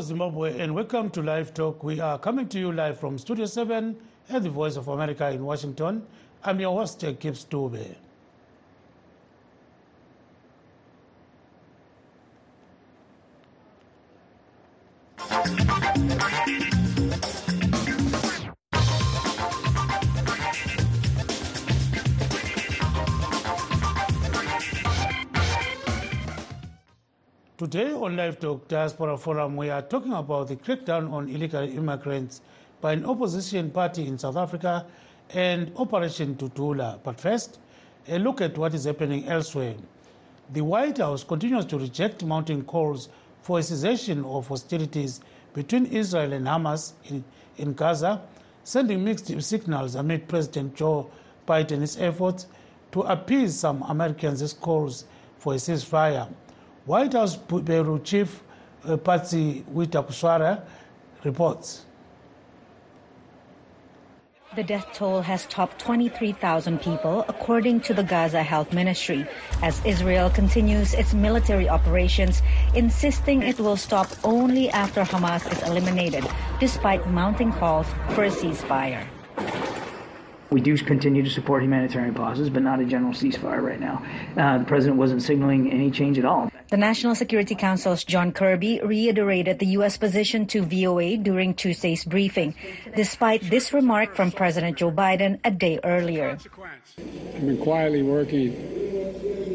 Hello, Zimbabwe, and welcome to Live Talk. We are coming to you live from Studio 7 at the Voice of America in Washington. I'm your host, Gibbs Dube. Today on Live Talk Diaspora Forum, we are talking about the crackdown on illegal immigrants by an opposition party in South Africa and Operation Dudula. But first, a look at what is happening elsewhere. The White House continues to reject mounting calls for a cessation of hostilities between Israel and Hamas in, in Gaza, sending mixed signals amid President Joe Biden's efforts to appease some Americans' calls for a ceasefire. White House Bureau Chief uh, Patsy Widakuswara reports. The death toll has topped 23,000 people, according to the Gaza Health Ministry, as Israel continues its military operations, insisting it will stop only after Hamas is eliminated, despite mounting calls for a ceasefire. We do continue to support humanitarian pauses, but not a general ceasefire right now. Uh, the president wasn't signaling any change at all. The National Security Council's John Kirby reiterated the U.S. position to VOA during Tuesday's briefing, despite this remark from President Joe Biden a day earlier. I've been quietly working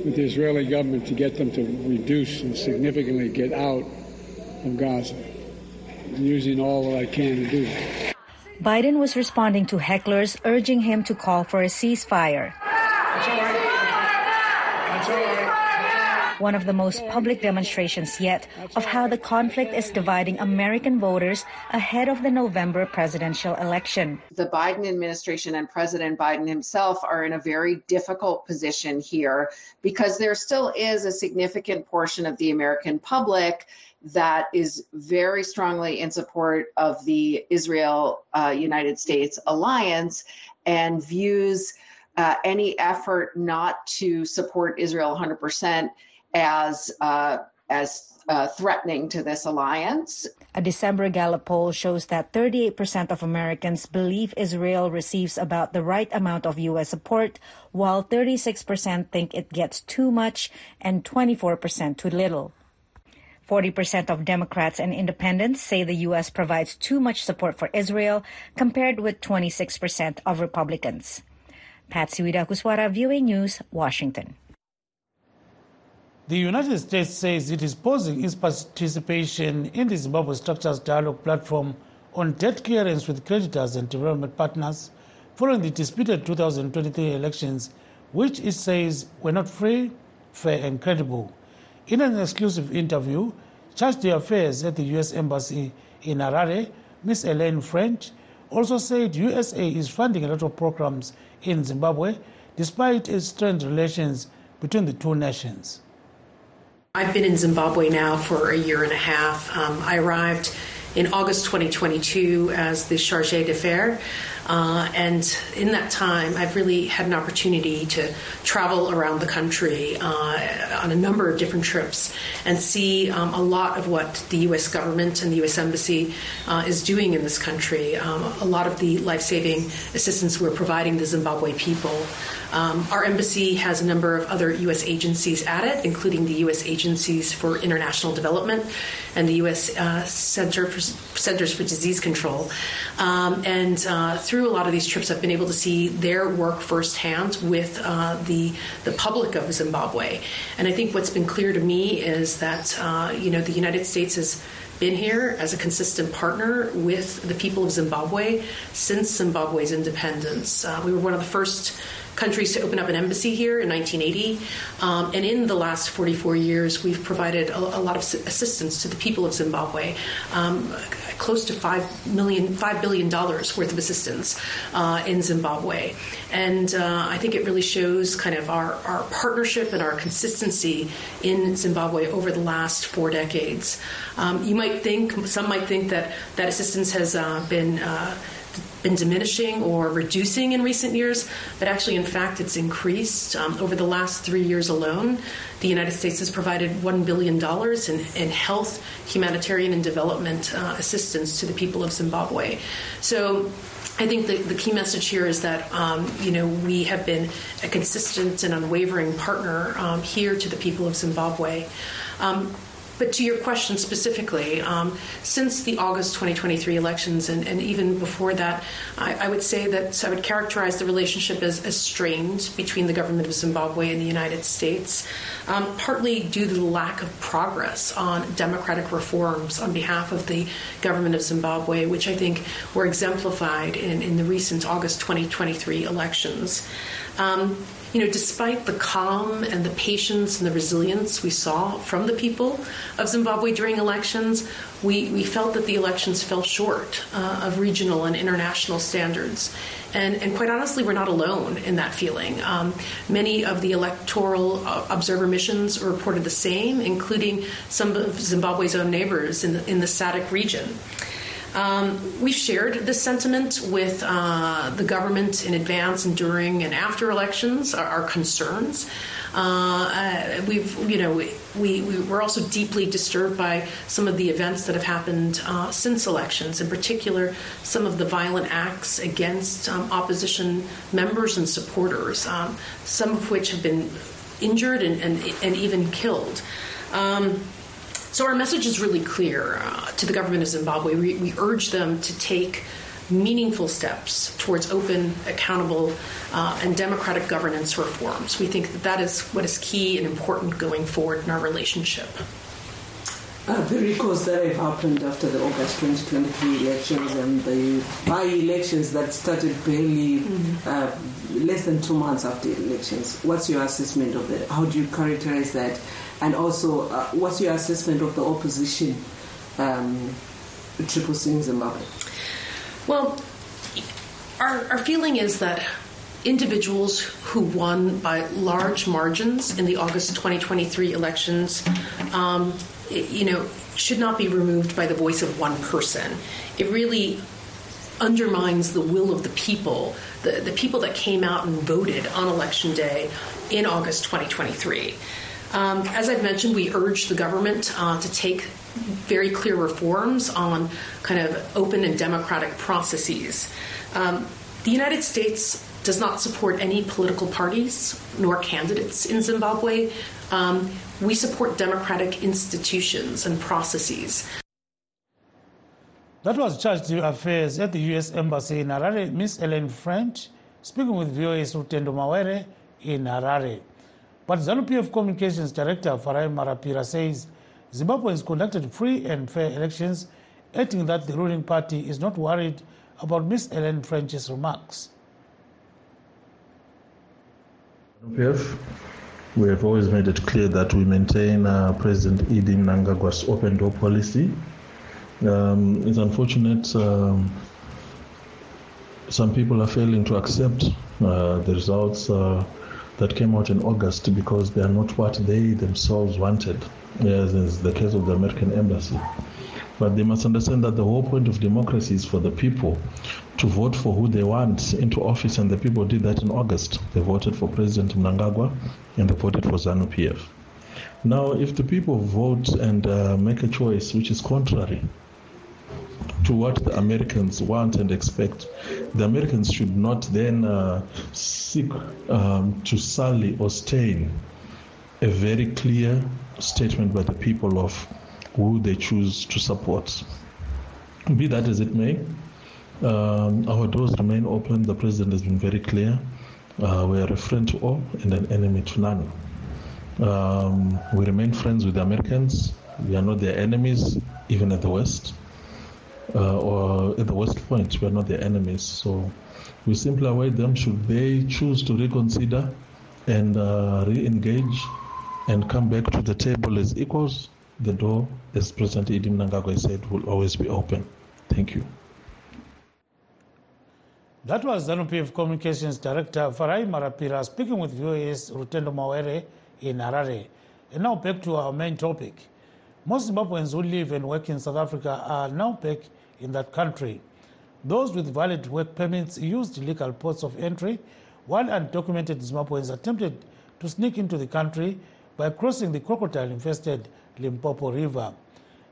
with the Israeli government to get them to reduce and significantly get out of Gaza, using all that I can to do. Biden was responding to hecklers urging him to call for a ceasefire. One of the most public demonstrations yet of how the conflict is dividing American voters ahead of the November presidential election. The Biden administration and President Biden himself are in a very difficult position here because there still is a significant portion of the American public that is very strongly in support of the Israel uh, United States alliance and views uh, any effort not to support Israel 100% as uh, as uh, threatening to this alliance. A December Gallup poll shows that 38% of Americans believe Israel receives about the right amount of U.S. support, while 36% think it gets too much and 24% too little. 40% of Democrats and independents say the U.S. provides too much support for Israel, compared with 26% of Republicans. Patsy Widakuswara, VOA News, Washington. The United States says it is pausing its participation in the Zimbabwe Structures Dialogue platform on debt clearance with creditors and development partners following the disputed 2023 elections, which it says were not free, fair, and credible. In an exclusive interview, charged the affairs at the U.S. Embassy in Harare, Ms. Elaine French also said USA is funding a lot of programs in Zimbabwe despite its strained relations between the two nations. I've been in Zimbabwe now for a year and a half. Um, I arrived in August 2022 as the charge d'affaires. Uh, and in that time, I've really had an opportunity to travel around the country uh, on a number of different trips and see um, a lot of what the U.S. government and the U.S. Embassy uh, is doing in this country. Um, a lot of the life saving assistance we're providing the Zimbabwe people. Um, our embassy has a number of other U.S. agencies at it, including the U.S. Agencies for International Development and the U.S. Uh, Center for Centers for Disease Control. Um, and uh, through a lot of these trips, I've been able to see their work firsthand with uh, the the public of Zimbabwe. And I think what's been clear to me is that uh, you know the United States has been here as a consistent partner with the people of Zimbabwe since Zimbabwe's independence. Uh, we were one of the first countries to open up an embassy here in 1980. Um, and in the last 44 years, we've provided a, a lot of assistance to the people of Zimbabwe. Um, close to five million, five billion dollars worth of assistance uh, in Zimbabwe, and uh, I think it really shows kind of our, our partnership and our consistency in Zimbabwe over the last four decades. Um, you might think, some might think that that assistance has uh, been uh, been diminishing or reducing in recent years, but actually, in fact, it's increased. Um, over the last three years alone, the United States has provided $1 billion in, in health, humanitarian, and development uh, assistance to the people of Zimbabwe. So, I think the, the key message here is that um, you know we have been a consistent and unwavering partner um, here to the people of Zimbabwe. Um, but to your question specifically, um, since the August 2023 elections and, and even before that, I, I, would say that I would characterize the relationship as, as, strained between the government of Zimbabwe and the United States, um, partly due to the lack of progress on democratic reforms on behalf of the government of Zimbabwe, which I think were exemplified in, in the recent August 2023 elections. Um, you know, despite the calm and the patience and the resilience we saw from the people of Zimbabwe during elections, we, we felt that the elections fell short uh, of regional and international standards. And, and, quite honestly, we're not alone in that feeling. Um, many of the electoral uh, observer missions reported the same, including some of Zimbabwe's own neighbors in the, in the SADC region. Um, we've shared this sentiment with uh, the government in advance and during and after elections, our, our concerns. Uh, uh, we've, you know, we, we, we're also deeply disturbed by some of the events that have happened uh, since elections, in particular, some of the violent acts against um, opposition members and supporters, um, some of which have been injured and, and, and even killed. Um, so our message is really clear uh, to the government of Zimbabwe. We, we, urge them to take meaningful steps towards open, accountable, uh, and democratic governance reforms. We think that that is what is key and important going forward in our relationship. Uh, the recalls that have happened after the August 2023 elections and the by-elections that started barely mm-hmm. uh, less than two months after the elections. What's your assessment of that? How do you characterize that? And also, uh, what's your assessment of the opposition um, Triple in Zimbabwe? Well, our, our feeling is that individuals who won by large margins in the August 2023 elections, um, you know, should not be removed by the voice of one person. It really undermines the will of the people, the, the people that came out and voted on election day in August 2023. Um, as I've mentioned, we urge the government uh, to take very clear reforms on kind of open and democratic processes. Um, the United States does not support any political parties nor candidates in Zimbabwe. Um, we support democratic institutions and processes. That was Chargé d'Affaires at the U.S. Embassy in Harare, Miss Ellen French, speaking with VOA's Rutendo Mawere in Harare. But ZANU-PF Communications Director Farai Marapira says Zimbabwe has conducted free and fair elections, adding that the ruling party is not worried about Ms. Ellen French's remarks. ZANU-PF, we have always made it clear that we maintain uh, President ED Mnangagwa's open door policy. Um, it's unfortunate um, some people are failing to accept uh, the results uh, that came out in August because they are not what they themselves wanted, as is the case of the American embassy. But they must understand that the whole point of democracy is for the people to vote for who they want into office, and the people did that in August. They voted for President Mnangagwa and they voted for ZANU PF. Now, if the people vote and uh, make a choice which is contrary to what the Americans want and expect, the Americans should not then uh, seek um, to sully or stain a very clear statement by the people of who they choose to support. Be that as it may, um, our doors remain open. The president has been very clear. Uh, we are a friend to all and an enemy to none. Um, we remain friends with the Americans. We are not their enemies, even at the West uh, or at the West Point. We are not their enemies. So we simply await them should they choose to reconsider and uh, re engage and come back to the table as equals. The door, as President ED Mnangagwa said, will always be open. Thank you. That was ZANU-PF Communications Director Farai Marapira speaking with VOA's Rutendo Mawere in Harare. And now back to our main topic. Most Zimbabweans who live and work in South Africa are now back in that country. Those with valid work permits used illegal ports of entry, while undocumented Zimbabweans attempted to sneak into the country by crossing the crocodile infested Limpopo River.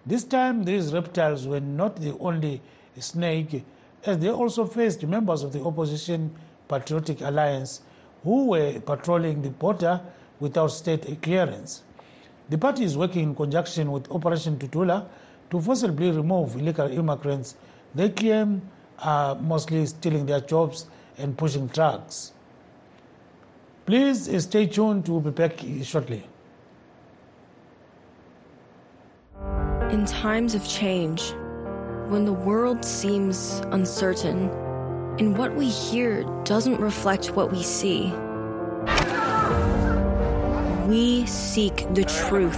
This time, these reptiles were not the only snake, as they also faced members of the opposition Patriotic Alliance who were patrolling the border without state clearance. The party is working in conjunction with Operation Dudula to forcibly remove illegal immigrants they claim are mostly stealing their jobs and pushing drugs. Please stay tuned, we'll be back shortly. In times of change, when the world seems uncertain and what we hear doesn't reflect what we see, we seek the truth.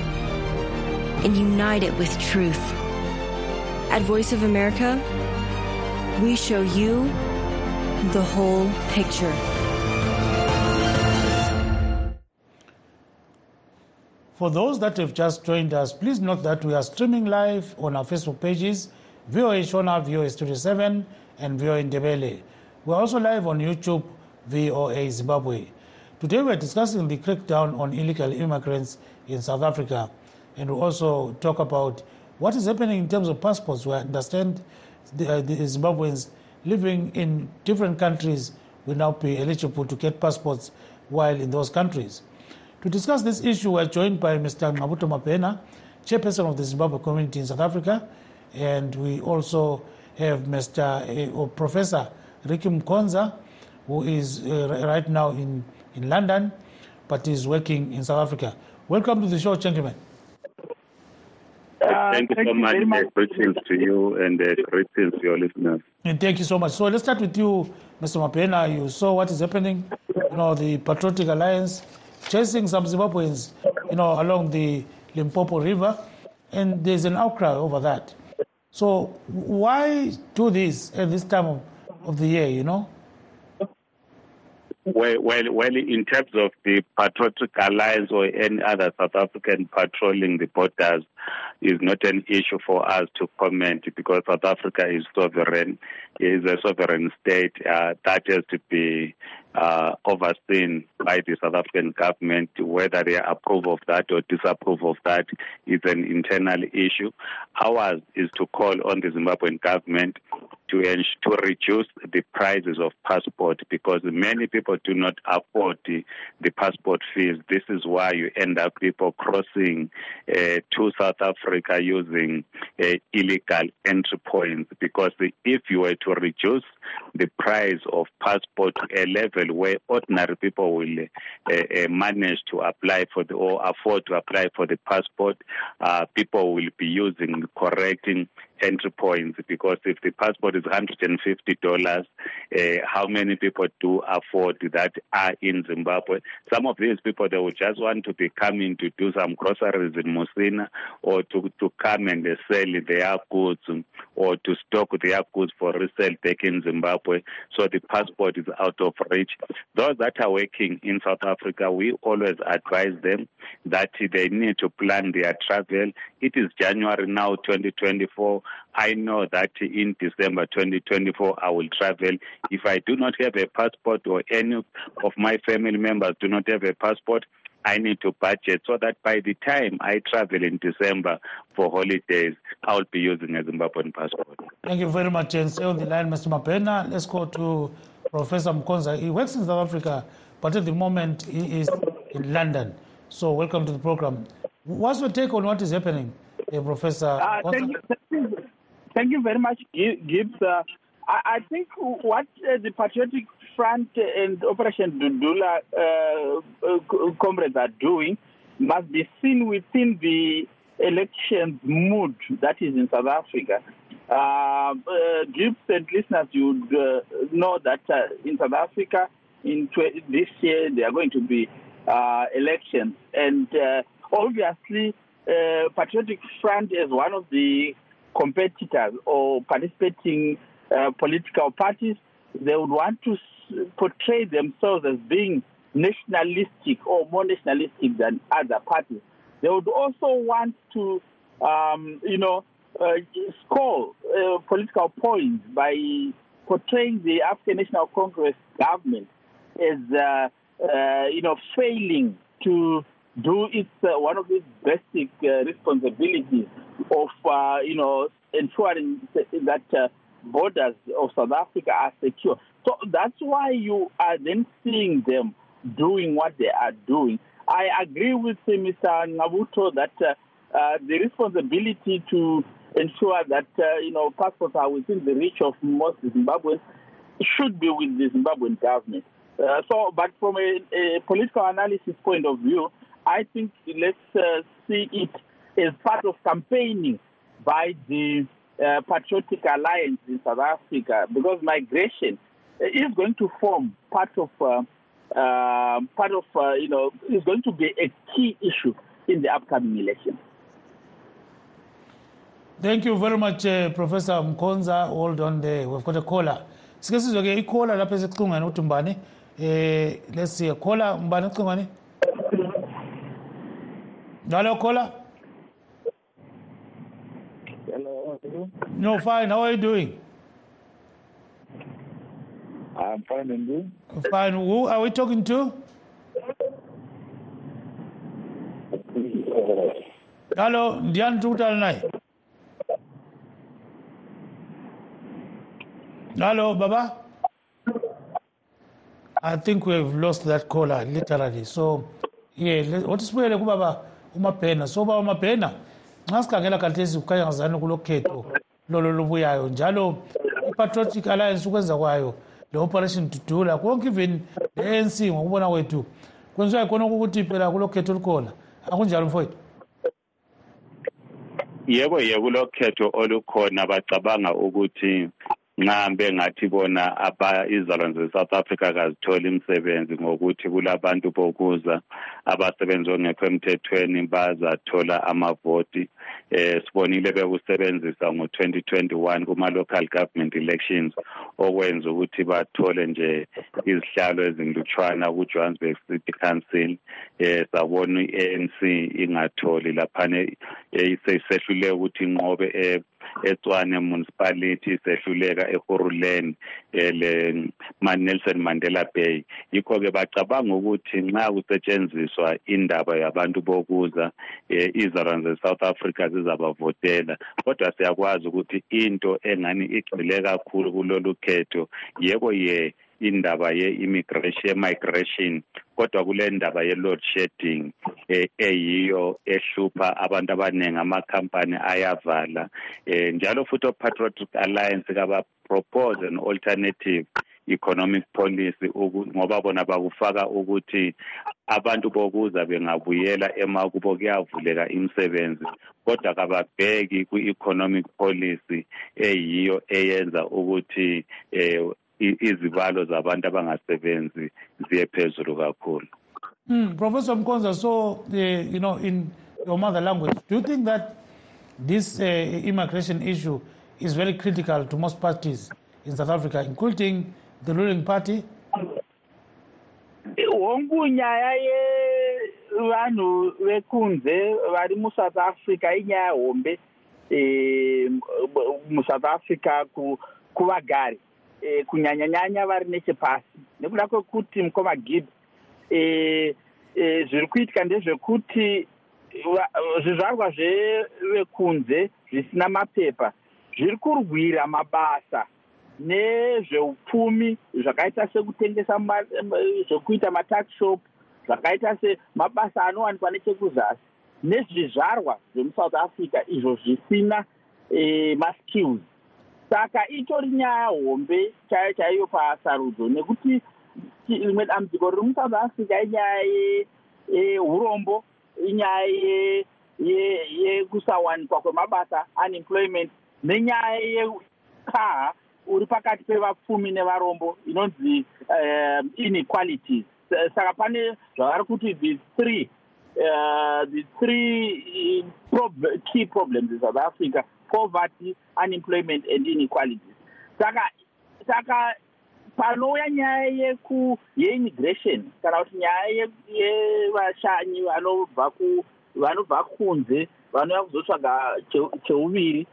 and unite it with truth. At Voice of America, we show you the whole picture. For those that have just joined us, please note that we are streaming live on our Facebook pages, VOA Shona, VOA Studio 7, and VOA Ndebele. We're also live on YouTube, VOA Zimbabwe. Today we're discussing the crackdown on illegal immigrants in South Africa, and we'll also talk about what is happening in terms of passports. We understand the, uh, the Zimbabweans living in different countries will now be eligible to get passports while in those countries. To discuss this issue, we're joined by Mr. Ngqabutho Mabhena, chairperson of the Zimbabwe community in South Africa, and we also have Mr. Uh, or Professor Ricky Mkonza, who is uh, right now in, in London, but is working in South Africa. Welcome to the show, gentlemen. Uh, thank you thank so you much. much. Greetings to you and uh, greetings to your listeners. And thank you so much. So let's start with you, Mr. Mabhena. You saw what is happening. You know, the Patriotic Alliance chasing some Zimbabweans, you know, along the Limpopo River, and there's an outcry over that. So why do this at this time of, of the year, you know? Well, well, well, in terms of the Patriotic Alliance or any other South African patrolling the borders, is not an issue for us to comment because South Africa is sovereign, is a sovereign state uh, that has to be uh, overseen by the South African government. Whether they approve of that or disapprove of that is an internal issue. Ours is to call on the Zimbabwean government to, to reduce the prices of passport because many people do not afford the, the passport fees. This is why you end up people crossing uh, to South Africa using uh, illegal entry points because if you were to reduce the price of passport to a level where ordinary people will uh, uh, manage to apply for the or afford to apply for the passport, uh, people will be using correcting entry points because if the passport is $150, uh, how many people do afford that are in Zimbabwe? Some of these people, they would just want to be coming to do some groceries in Musina or to, to come and sell their goods or to stock their goods for resale back in Zimbabwe. So the passport is out of reach. Those that are working in South Africa, we always advise them that they need to plan their travel. It is January now, 2024. I know that in December 2024 I will travel. If I do not have a passport or any of my family members do not have a passport, I need to budget so that by the time I travel in December for holidays, I'll be using a Zimbabwean passport. Thank you very much. And stay on the line, Mr. Mabhena. Let's go to Professor Mkonza. He works in South Africa, but at the moment he is in London. So welcome to the program. What's your take on what is happening, uh, Professor? Uh, thank, you, thank, you, very much, Gibbs. Uh, I, I, think what uh, the Patriotic Front and Operation Dudula uh, uh, comrades are doing must be seen within the elections mood that is in South Africa. Uh, uh, Gibbs and listeners, you uh, know that in South Africa, in tw- this year, there are going to be elections. And obviously, Patriotic Front is one of the competitors or participating uh, political parties. They would want to portray themselves as being nationalistic or more nationalistic than other parties. They would also want to, um, you know, uh, score uh, political points by portraying the African National Congress government as, uh, uh, you know, failing to do its uh, one of its basic uh, responsibilities of, uh, you know, ensuring that uh, borders of South Africa are secure. So that's why you are then seeing them doing what they are doing. I agree with Mr. Ngqabutho that uh, uh, the responsibility to ensure that you know passports are within the reach of most Zimbabweans should be with the Zimbabwean government. So, but from a, a, political analysis point of view, I think let's uh, see it as part of campaigning by the uh, Patriotic Alliance in South Africa because migration is going to form part of uh, uh, part of uh, you know is going to be a key issue in the upcoming election. Thank you very much, uh, Professor Mkonza. Hold on there. We've got a caller. Sike sizwe-ke ikhola lapha mbani eh let's see caller mbani ecingweni njalo caller Hello. no fine how are you doing? I'm fine and you? fine who are we talking to? Hello ndiyani tikutala naye hello baba. I think we've lost that caller literally. So yeah le- wathi sibuyele kubaba umabhena so baba umabhena nxa sikhangela khathesi kukhanyazani kulo khetho lolo lubuyayo njalo i-patriotic alliance ukwenza kwayo le-operation dudula. Konke even le-anc ngokubona kwethu kwenziwa yikhona ukuthi phela kulo khetho olukhona. Akunjalo mfowethu? Yebo yebo kulokhetho olukhona. Bacabanga ukuthi nxa bengathi bona aba izalwane ze-south africa kazitholi imisebenzi ngokuthi kulabantu bokuza abasebenzi ongekho emthethweni bazathola amavoti. Eh sibonile bekusebenzisa ngo-2021 kuma-local government elections okwenza ukuthi bathole nje izihlalo ezingilutshwana ku-johannesburg city council. Eh sabona i-anc ingatholi laphana eh, sehluleke ukuthi inqobe eh, eTshwane municipality sehluleka eHoruleni ele Nelson Mandela Bay. Yikho ke bacabanga ukuthi nxa kusetshenziswa indaba yabantu bokuza eh, izalwane ze-South Africa zizabavotela. Kodwa siyakwazi ukuthi into engani igxile kakhulu kulolu khetho yebo ye indaba ye-immigration migration kodwa kule ndaba ye-load shedding eh, eyiyo ehlupha abantu abaningi amakhampani ayavala. Eh, njalo futhi o-patriotic alliance kaba-propose an alternative economic policy ngoba bona bakufaka ukuthi abantu bokuza bengabuyela emakubo kuyavuleka imisebenzi kodwa kababheki kwi-economic policy eyiyo eyenza ukuthi eh, izibalo zabantu abangasebenzi ziye phezulu kakhulu Mm, Professor Mkonza, so uh, you know, in your mother language, do you think that this uh, immigration issue is very critical to most parties in South Africa, including the ruling party? hongu nyaya yevanhu vekunze vari musouth africa inyaya hombe eh, musouth africa ku- eh, kunyanyanyanya vari nechepasi. Nekuda kwekuti mukoma gid eh, eh, zviri kuitika ndezvekuti va- zvizvarwa zvevekunze zvisina mapepa zviri kurwira mabasa nezveupfumi zvakaita sekutengesa ma- zvekuita matakshop zvakaita semabasa anowanikwa nechekuzasi. Nezvizvarwa zvemusouth africa izvo zvisina eh, maskills saka itori nyaya hombe chaiyo chaiyo pasarudzo. Nekuti rimwe dambudziko riri musouth africa inyaya ye- yeurombo inyaya ye- ye- yekusawanikwa kwemabasa unemployment nenyaya yekaha uri pakati pevapfumi nevarombo inonzi um, inequalities saka pane zvavari kuti the three uh, the three prob key problems in south africa poverty unemployment and inequalities. Saka saka panouya nyaya yeku yeimmigration kana kuti nyaya yevashanyi vanobva ku vanobva kunze vanouya kuzotsvaga cheuviri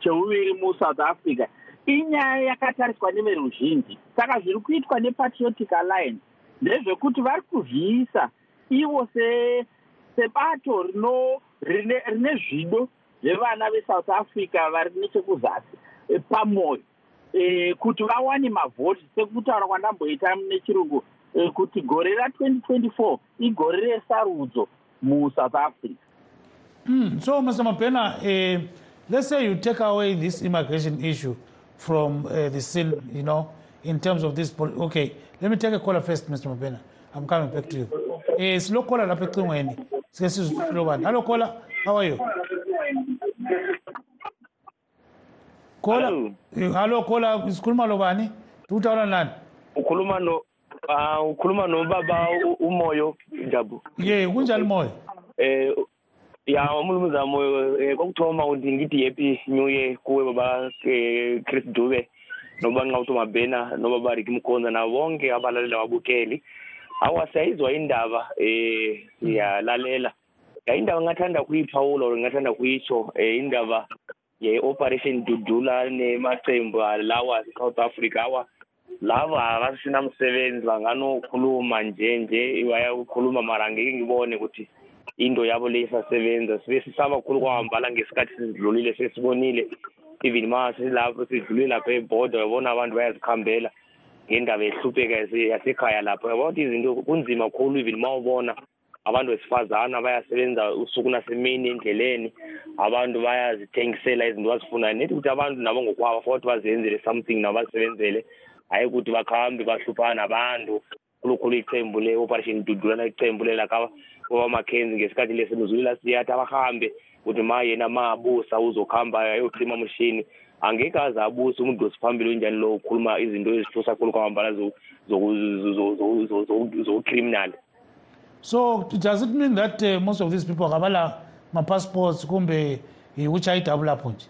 cheuviri musouth africa inyaya yakatariswa neveruzhinji. Saka zviri kuitwa nepatriotic alliance ndezvekuti vari kuzviisa ivo sebato rino rine zvido zvevana vesouth africa vari nechekuzasi e, pamwoyo e, kuti vawane mavhoti sekutaura kwandamboita nechirungu e, kuti gore ra2024 igore resarudzo musouth africa. Mm, so mr mapena uh, let's say you take away this immigration issue from uh, the scene you know in terms of this okay let me take a caller first mr mapena. I'm coming back to you. Eh silokola lapha ecingweni sike sizwile bani. Hello caller. How are you kola hallo kola sikhuluma lo bani? Tukutawula nani? Ukhuluma no uh, ukhuluma nobaba umoyo jabu ye kunjani moyo? Eh ya umlumuzana moyo eh, kokuthoma uthi ngithi happy new year kuwe baba eh, chris dube noba nxa uthi mabhena nobaba rick mkhonza nabo bonke abalalela babukeli awa siyayizwa indaba eh siyalalela ya indaba ngathanda kuyiphawula or ngathanda kuyitsho um indaba ye-operation dudula nemacembu lawa south africa awa. Lava akasina msebenzi banganokhuluma nje nje bayakhuluma mara ngeke ngibone ukuthi into yabo le isasebenza sibe sisaba khulu kwahambala ngesikhathi sizidlulile sesibonile. Even ma silapho sidlulile lapha ebhoda uyabona abantu bayazikhambela ngendaba ehlupheka yasekhaya lapho. Uyabona ukuthi izinto kunzima khulu even ma ubona abantu besifazana bayasebenza usuku nasemini endleleni abantu bayazithengisela izinto bazifunayo nethi ukuthi abantu nabo ngokwabo futhi bazenzele something nabo bazisebenzele hayi ukuthi bakhambe bahluphana nabantu khulukhulu icembu le-operation dudulana icembu lelaka baba-mackenzi ngesikhathi lesenuzulila siyathi abahambe ukuthi ma yena ma abusa uzokuhamba ayocima mushini angeke aze abuse umuntu wesiphambili onjani lo ukhuluma izinto ezihlusa khulu kwamambala zokucriminal so does it mean that uh, most of these people kabala ma-passports kumbe which ayidabula lapho nje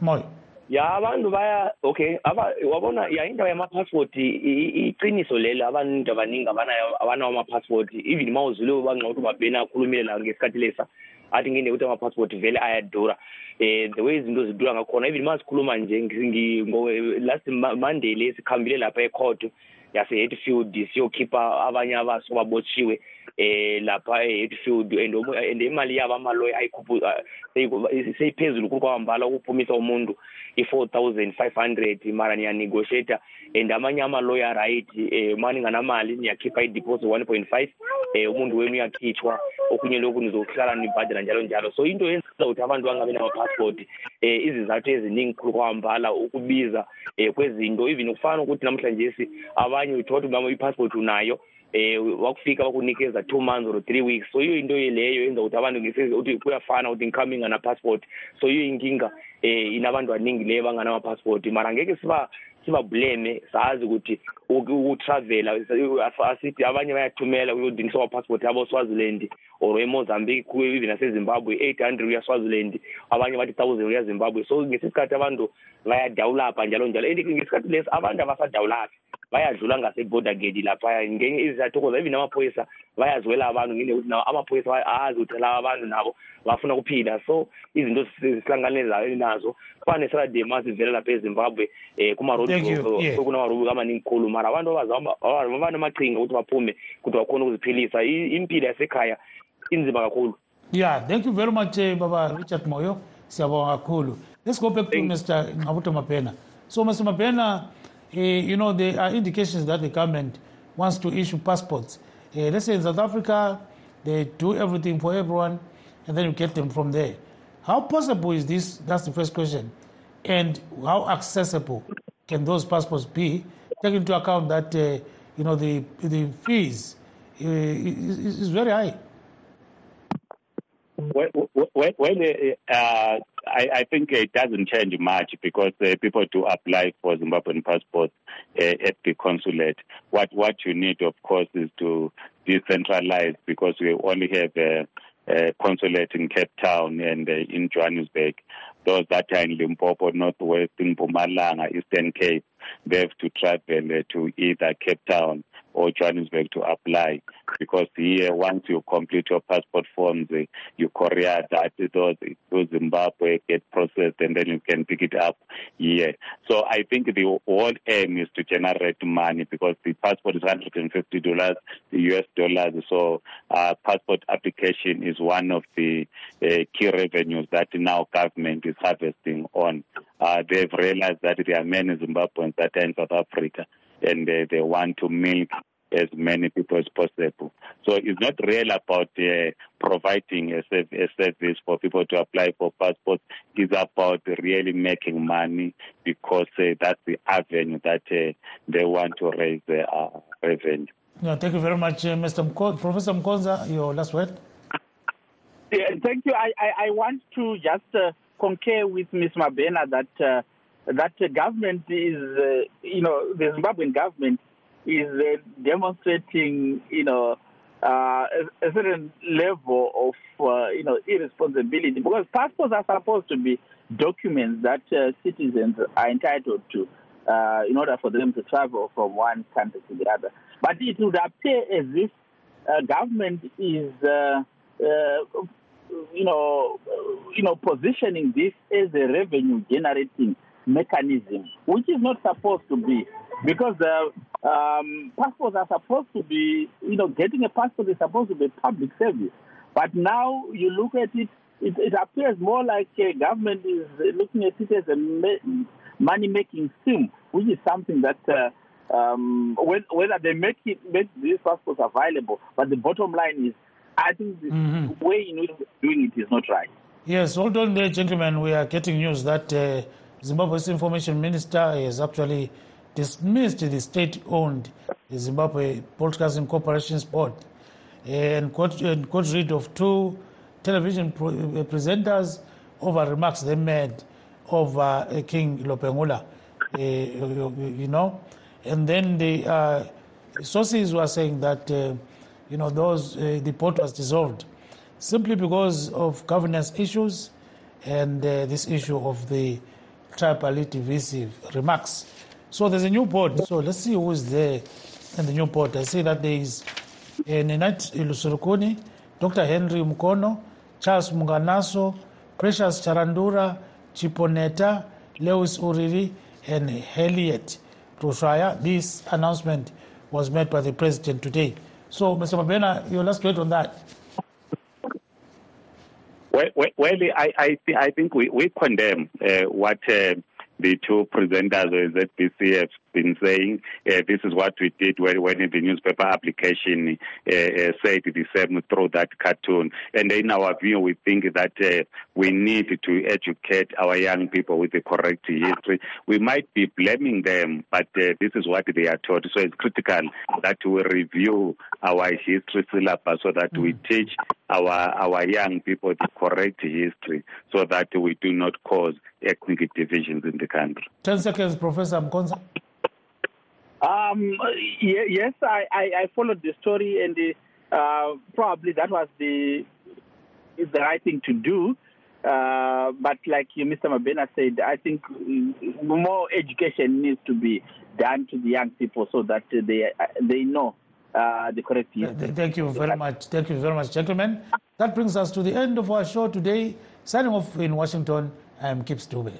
moyo. Ya abantu baya okay aba wabona ya indaba yama-passport iqiniso lelo abantu abaningi abanawo ama-passport. Even ma uzule banxa ukuthi ubabheni akhulumile lawo ngesikhathi lesa athi nginde ukuthi ama-passport vele ayadura. Um the way izinto zidura ngakhona even ma sikhuluma nje last monday le sikhambile lapha ecourt yase-hatfield siyokhipha abanye abaso babotshiwe eh lapha e-hatfield and and imali yabo amaloya ayikhupha seyiphezulu kulu kwahambala ukuphumisa umuntu i-four thousand five hundred mara niyanegotiata and amanye amaloya right um ma ninganamali niyakhipha i-deposit one point five um umuntu wenu uyakhitshwa okunye lokhu nizokuhlala nibhadela njalo njalo. So into yenza ukuthi abantu bangabi nama-passport um izizathu eziningi khulu kwahambala ukubiza um kwezinto. Even kufana ukuthi namhlanje si abanye uthola ukuthi i-passport unayo eh wakufika bakunikeza two months or three weeks. So iyo into leyo yenza ukuthi abantu uthi kuyafana ukuthi ngikhambe ngana-passport so iyo inkinga eh inabantu abaningi leyo banganama-passport mara ngeke siba sibableme sazi ukuthi ukutravela asithi abanye bayathumela uyodinisa ama-passport abo swaziland or emozambique even nasezimbabwe eight hundred uyaswaziland abanye bathi thousand uyazimbabwe so ngesikhathi abantu bayadawulapha njalo njalo. And ngesikhathi lesi abantu abasadawulaphi bayadlula ngase-border gate laphaya ngenye izathokoza even amaphoyisa bayaziwela abantu ngine ukuthi nawo amaphoyisa azi ukuthi laba abantu nabo bafuna ukuphila. So izinto sihlanganele nazo kufana nesaturday ma sivele lapha ezimbabwe um kuma-road kunamarobuko amaningi khulu. Mara abantu abanamachinga ukuthi baphume ukuthi bakhona ukuziphilisa. Impilo yasekhaya inzima kakhulu. Yeah thank you very much uh, baba richard moyo. Siyabonga kakhulu. Let's go back to mr ngabuto mapena so mr mapena uh, you know there are indications that the government wants to issue passports. Uh, let's say in south africa they do everything for everyone and then you get them from there. How possible is this? That's the first question. And how accessible can those passports be? Take into account that uh, you know the the fees uh, is, is very high well, uh, I, think it doesn't change much because uh, people do apply for Zimbabwean passports uh, at the consulate. What what you need, of course, is to decentralize because we only have a, a consulate in Cape Town and uh, in Johannesburg. Those that are in Limpopo, Northwest, in Mpumalanga, Eastern Cape, they have to travel uh, to either Cape Town or Johannesburg to apply because here once you complete your passport forms uh, you courier that those to Zimbabwe get processed and then you can pick it up here. So I think the whole aim is to generate money because the passport is hundred and fifty dollars, the US dollars. So uh, passport application is one of the uh, key revenues that now government is harvesting on. Uh, they've realized that there are many Zimbabweans that are in South Africa and uh, they want to milk as many people as possible. So it's not really about uh, providing a, a, service for people to apply for passports. It's about really making money because uh, that's the avenue that uh, they want to raise their revenue. Yeah, thank you very much, uh, Mr. Mko- Professor Mkonza. Your last word. Yeah, thank you. I, I, I want to just uh, concur with Ms. Mabhena that uh, that the government is, you know, the Zimbabwean government is uh, demonstrating, you know, uh, a, a, certain level of, uh, you know, irresponsibility because passports are supposed to be documents that uh, citizens are entitled to uh, in order for them to travel from one country to the other. But it would appear as if uh, government is, you know, you know, positioning this as a revenue generating mechanism, which is not supposed to be because uh, um, passports are supposed to be, you know, getting a passport is supposed to be public service. But now you look at it, it, it appears more like a government is looking at it as a money-making scheme, which is something that uh, um, whether they make it make these passports available, but the bottom line is, I think the mm-hmm. way in which doing it is not right. Yes, hold on there, gentlemen. We are getting news that uh, Zimbabwe's information minister has actually dismissed the state-owned Zimbabwe Broadcasting Corporation's board and got, and got rid of two television uh, presenters over remarks they made over uh, King Lobengula, uh, you know. And then the uh, sources were saying that, uh, you know, those the board was dissolved simply because of governance issues and this issue of the tribally divisive remarks. So there's a new board. So let's see who is there in the new board. I see that there is uh, Ninat Ilusurukuni, Dr. Henry Mukono, Charles Munganaso, Precious Charandura, Chiponeta, Lewis Uriri, and Harriet Rushaya. This announcement was made by the president today. So, Mr. Mabhena, your last word on that. Well, well, I, I, I think we, we condemn uh, what uh, the two presenters of ZBC have been saying uh, this is what we did when, when the newspaper application uh, uh, said the same through that cartoon. And in our view, we think that uh, we need to educate our young people with the correct history. We might be blaming them, but uh, this is what they are taught. So it's critical that we review our history syllabus so that mm-hmm. we mm. teach our our young people the correct history so that we do not cause ethnic divisions in the country. 10 seconds, Professor Mkonza. Um, yes, I, I, I, followed the story, and uh, probably that was the the right thing to do. Uh, but like you Mr. Mabhena said, I think more education needs to be done to the young people so that they they know uh, the correct history. Thank you very much. Thank you very much, gentlemen. That brings us to the end of our show today. Signing off in Washington, I am Gibbs Dube.